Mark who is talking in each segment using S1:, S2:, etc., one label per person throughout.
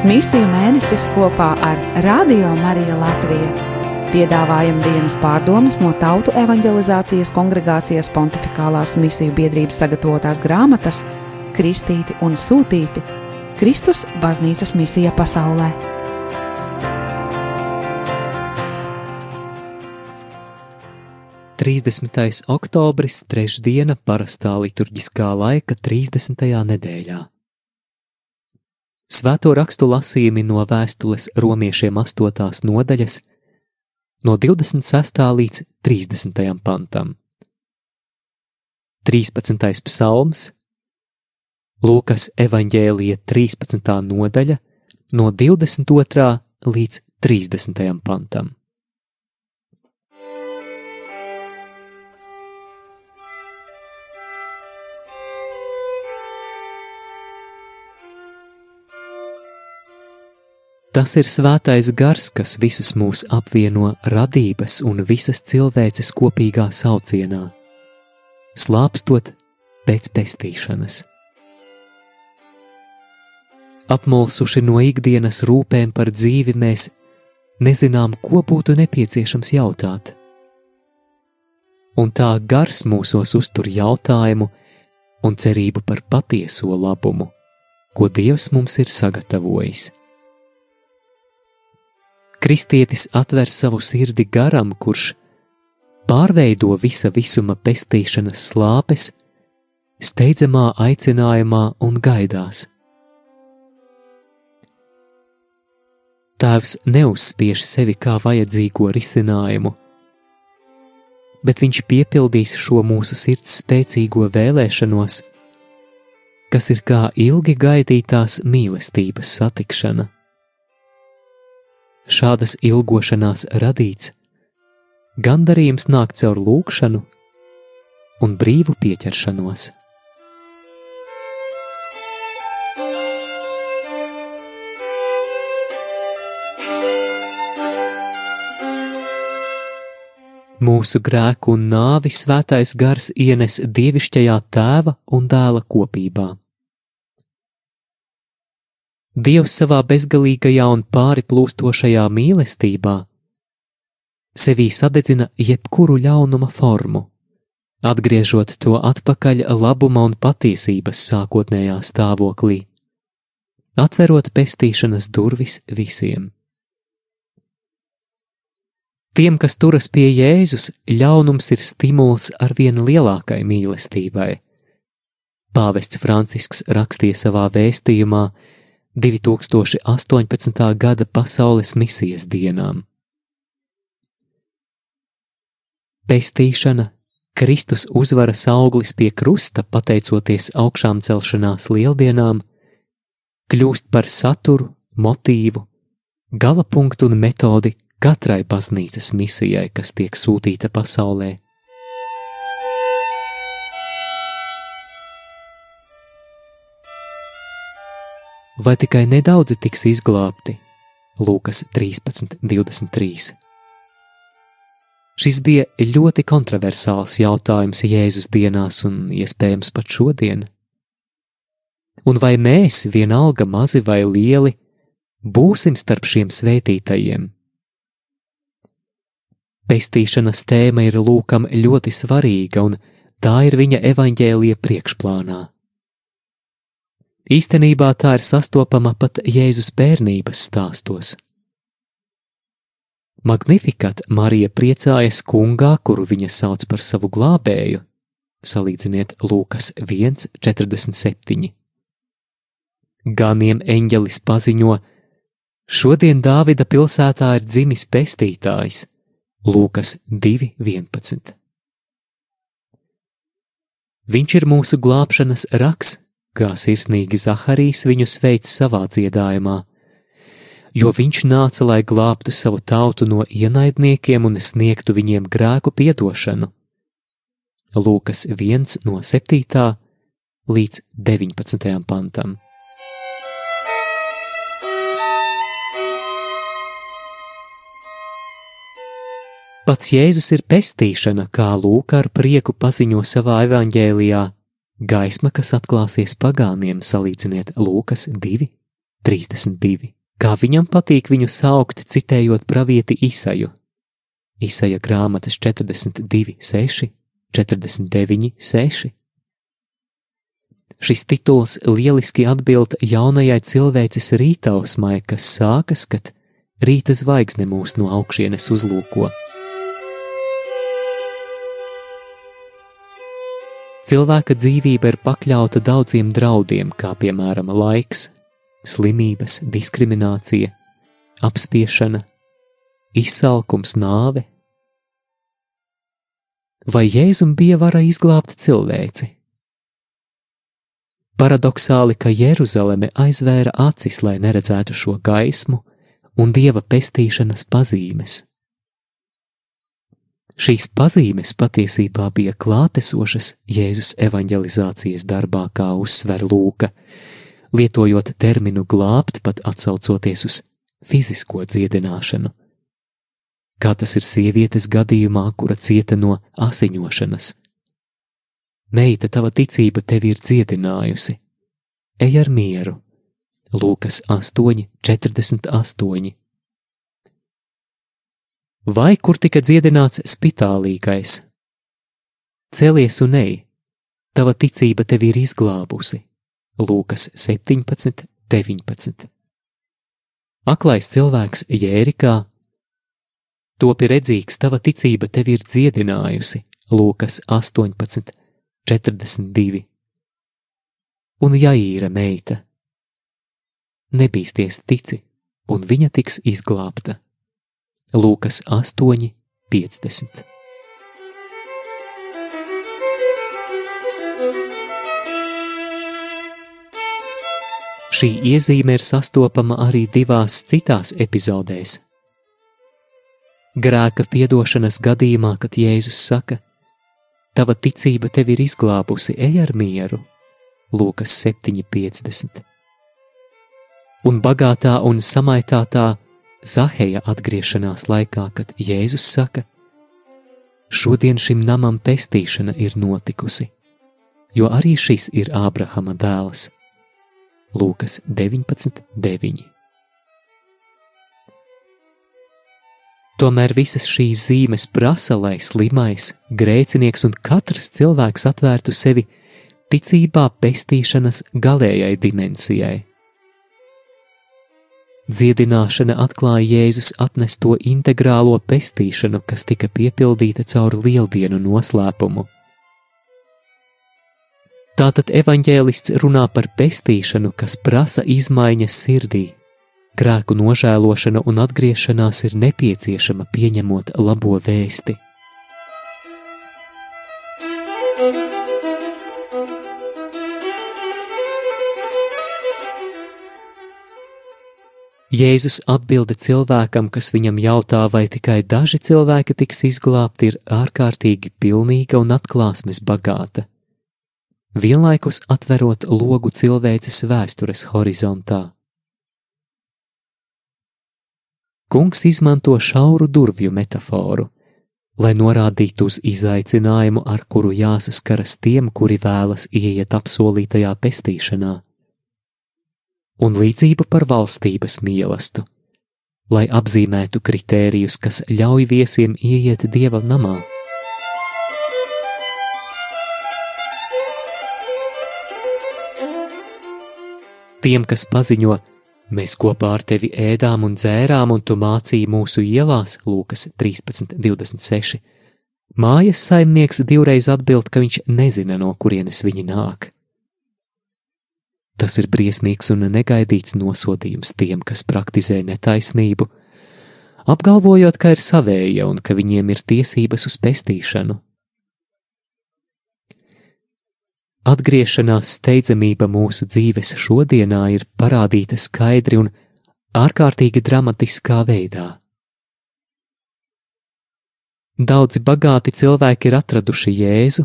S1: Misiju mēnesis kopā ar Radio Mariju Latviju. Piedāvājam dienas pārdomas no Tautu evanģelizācijas kongregācijas pontificālās misiju biedrības sagatavotās grāmatas Kristīti un Sūtīti - Kristus baznīcas misija pasaulē.
S2: Trīsdesmitais oktobris, trešdiena, parastā liturģiskā laika 30. nedēļā. Svēto rakstu lasījumi no vēstules romiešiem 8. nodaļas, no 26. līdz 30. pantam. 13. psalms, Lūkas evanģēlija 13. nodaļa, no 22. līdz 30. pantam. Tas ir svētais gars, kas visus mūs apvieno radības un visas cilvēces kopīgā saucienā, slāpstot pēc pestīšanas. Apmulsuši no ikdienas rūpēm par dzīvi, mēs nezinām, ko būtu nepieciešams jautāt. Un tā gars mūsos uztur jautājumu un cerību par patieso labumu, ko Dievs mums ir sagatavojis. Kristietis atver savu sirdi garam, kurš pārveido visa visuma pestīšanas slāpes, steidzamā aicinājumā un gaidās. Tēvs neuzspiež sevi kā vajadzīgo risinājumu, bet viņš piepildīs šo mūsu sirds spēcīgo vēlēšanos, kas ir kā ilgi gaidītās mīlestības satikšana šādas ilgošanās radīts, gandarījums nāk caur lūkšanu un brīvu pieķeršanos. Mūsu grēku un nāvi svētais gars ienes dievišķajā tēva un dēla kopībā. Dievs savā bezgalīgajā un pāri plūstošajā mīlestībā sevī sadedzina jebkuru ļaunuma formu, atgriežot to atpakaļ labuma un patiesības sākotnējā stāvoklī, atverot pestīšanas durvis visiem. Tiem, kas turas pie Jēzus, ļaunums ir stimuls ar vien lielākai mīlestībai. Pāvests Francisks rakstīja savā vēstījumā, 2018. gada pasaules misijas dienām. Pestīšana, Kristus uzvaras auglis pie krusta, pateicoties augšām celšanās lieldienām, kļūst par saturu, motīvu, gala punktu un metodi katrai baznīcas misijai, kas tiek sūtīta pasaulē. Vai tikai nedaudzi tiks izglābti? Lūkas 13.23. Šis bija ļoti kontroversāls jautājums Jēzus dienās un iespējams pat šodien. Un vai mēs, vienalga mazi vai lieli, būsim starp šiem svētītajiem? Pestīšanas tēma ir lūkam ļoti svarīga, un tā ir viņa evaņģēlija priekšplānā. Īstenībā tā ir sastopama pat Jēzus bērnības stāstos. Magnifikat Marija priecājas kungā, kuru viņa sauc par savu glābēju, salīdziniet Lūkas 1,47. Ganiem eņģelis paziņo, šodien Dāvida pilsētā ir dzimis pestītājs, Lūkas 2,11. Viņš ir mūsu glābšanas raks, kā sirsnīgi Zaharijs viņu sveic savā dziedājumā, jo viņš nāca, lai glābtu savu tautu no ienaidniekiem un sniegtu viņiem grēku piedošanu. Lūkas 1 no 7. līdz 19. pantam. Pats Jēzus ir pestīšana, kā Lūka ar prieku paziņo savā evaņģēlijā Gaisma, kas atklāsies pagāniem, salīdziniet Lūkas 2, 32. Kā viņam patīk viņu saukt, citējot pravieti Isaju. Isaja grāmatas 42, 6, 49, 6. Šis tituls lieliski atbild jaunajai cilvēces rītausmai, kas sākas, kad rīta zvaigzne mūs no augšienes uzlūko. Cilvēka dzīvība ir pakļauta daudziem draudiem, kā piemēram laiks, slimības, diskriminācija, apspiešana, izsalkums, nāve. Vai Jēzum bija vara izglābt cilvēci? Paradoxāli, ka Jeruzaleme aizvēra acis, lai neredzētu šo gaismu un dieva pestīšanas pazīmes. Šīs pazīmes patiesībā bija klātesošas Jēzus evanģelizācijas darbā, kā uzsver Lūka, lietojot terminu glābt, pat atsaucoties uz fizisko dziedināšanu. Kā tas ir sievietes gadījumā, kura cieta no asiņošanas. Meita, tava ticība tevi ir dziedinājusi. Ej ar mieru. Lūkas 8, 48. Vai kur tika dziedināts spitālīgais? Celies un ej, tava ticība tevi ir izglābusi. Lūkas 17, 19. Aklais cilvēks Jērikā topi redzīgs, tava ticība tevi ir dziedinājusi. Lūkas 18, 42. Un Jaīra meita. Nebīsties tici, un viņa tiks izglābta. Lūkas 8, 50. Šī iezīme ir sastopama arī divās citās epizodēs. Grēka piedošanas gadījumā, kad Jēzus saka: Tava ticība tevi ir izglābusi, ej ar mieru, Lūkas 7,50. Un bagātā un samaitātā Zaheja atgriešanās laikā, kad Jēzus saka: Šodien šim namam pestīšana ir notikusi, jo arī šis ir Ābrahama dēls. Lūkas 19,9. Tomēr visas šīs zīmes prasa, lai slimais, grēcinieks un katrs cilvēks atvērtu sevi ticībā pestīšanas galējai dimensijai. Dziedināšana atklāja Jēzus atnesto integrālo pestīšanu, kas tika piepildīta caur lieldienu noslēpumu. Tātad evaņģēlists runā par pestīšanu, kas prasa izmaiņas sirdī, Grēku nožēlošana un atgriešanās ir nepieciešama pieņemot labo vēsti. Jēzus atbilde cilvēkam, kas viņam jautā, vai tikai daži cilvēki tiks izglābti, ir ārkārtīgi pilnīga un atklāsmes bagāta, vienlaikus atverot logu cilvēces vēstures horizontā. Kungs izmanto šauru durvju metaforu, lai norādītu uz izaicinājumu, ar kuru jāsaskaras tiem, kuri vēlas ieiet apsolītajā pestīšanā, un līdzību par valstības mīlestību, lai apzīmētu kritērijus, kas ļauj viesiem ieiet dieva namā. Tiem, kas paziņo, Mēs kopā ar tevi ēdām un dzērām, un tu mācīji mūsu ielās, Lūkas 13, 26. Mājas saimnieks divreiz atbild, ka viņš nezina, no kurienes viņi nāk. Tas ir briesmīgs un negaidīts nosodījums tiem, kas praktizē netaisnību, apgalvojot, ka ir savēja un ka viņiem ir tiesības uz pestīšanu. Atgriešanās steidzamība mūsu dzīves šodienā ir parādīta skaidri un ārkārtīgi dramatiskā veidā. Daudzi bagāti cilvēki ir atraduši Jēzu,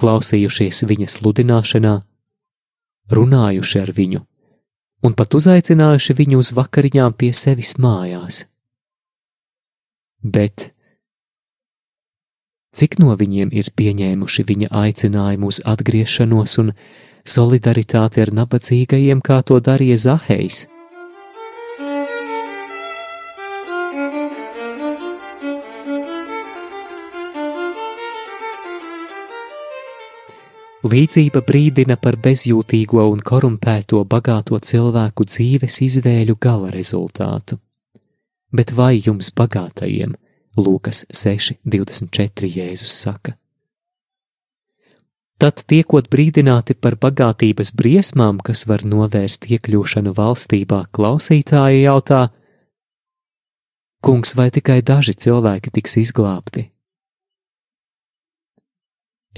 S2: klausījušies viņa sludināšanā, runājuši ar viņu un pat uzaicinājuši viņu uz vakariņām pie sevis mājās. Bet cik no viņiem ir pieņēmuši viņa aicinājumu uz atgriešanos un solidaritāti ar nabadzīgajiem, kā to darīja Zahejs. Līdzība brīdina par bezjūtīgo un korumpēto bagāto cilvēku dzīves izvēļu gala rezultātu. Bet vai jums bagātajiem, Lūkas 6,24 Jēzus saka? Tad tiekot brīdināti par bagātības briesmām, kas var novērst iekļūšanu valstībā, klausītāji jautā: Kungs, vai tikai daži cilvēki tiks izglābti?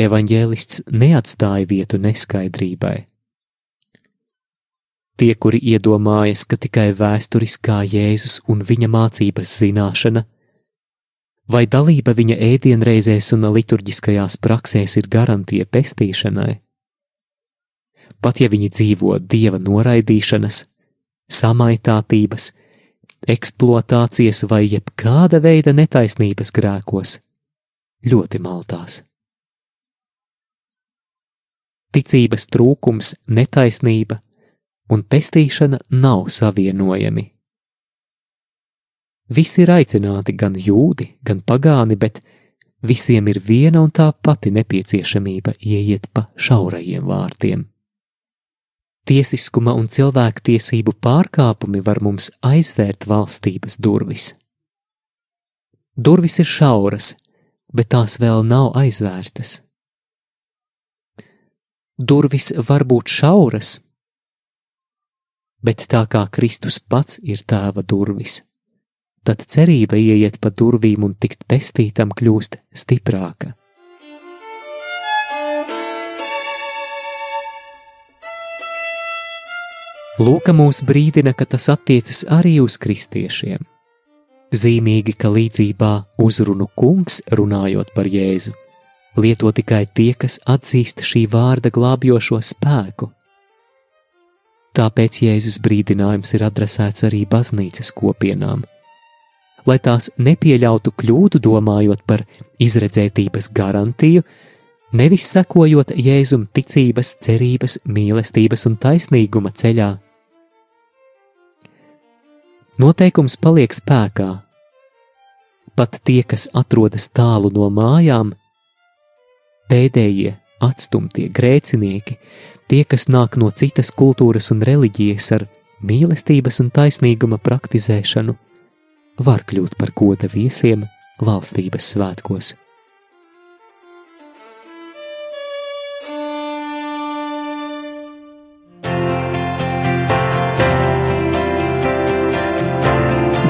S2: Evanģēlists neatstāja vietu neskaidrībai. Tie, kuri iedomājas, ka tikai vēsturiskā Jēzus un viņa mācības zināšana vai dalība viņa ēdienreizēs un liturģiskajās praksēs ir garantija pestīšanai? Pat ja viņi dzīvo dieva noraidīšanas, samaitātības, eksploatācijas vai jebkāda veida netaisnības grēkos, ļoti maltās. Ticības trūkums, netaisnība un pestīšana nav savienojami. Visi ir aicināti, gan jūdi, gan pagāni, bet visiem ir viena un tā pati nepieciešamība ieiet pa šaurajiem vārtiem. Tiesiskuma un cilvēktiesību pārkāpumi var mums aizvērt valstības durvis. Durvis ir šauras, bet tās vēl nav aizvērtas. Durvis var būt šauras, bet tā kā Kristus pats ir tēva durvis, tad cerība ieiet pa durvīm un tikt pestītam kļūst stiprāka. Lūka mūs brīdina, ka tas attiecas arī uz kristiešiem. Zīmīgi, ka līdzībā uzrunu kungs runājot par Jēzu, lieto tikai tie, kas atzīst šī vārda glābjošo spēku. Tāpēc Jēzus brīdinājums ir adresēts arī baznīcas kopienām, lai tās nepieļautu kļūdu domājot par izredzētības garantiju, nevis sekojot Jēzum ticības, cerības, mīlestības un taisnīguma ceļā. Noteikums paliek spēkā. Pat tie, kas atrodas tālu no mājām, pēdējie, atstumtie grēcinieki, tie, kas nāk no citas kultūras un reliģijas ar mīlestības un taisnīguma praktizēšanu, var kļūt par goda viesiem valstības svētkos.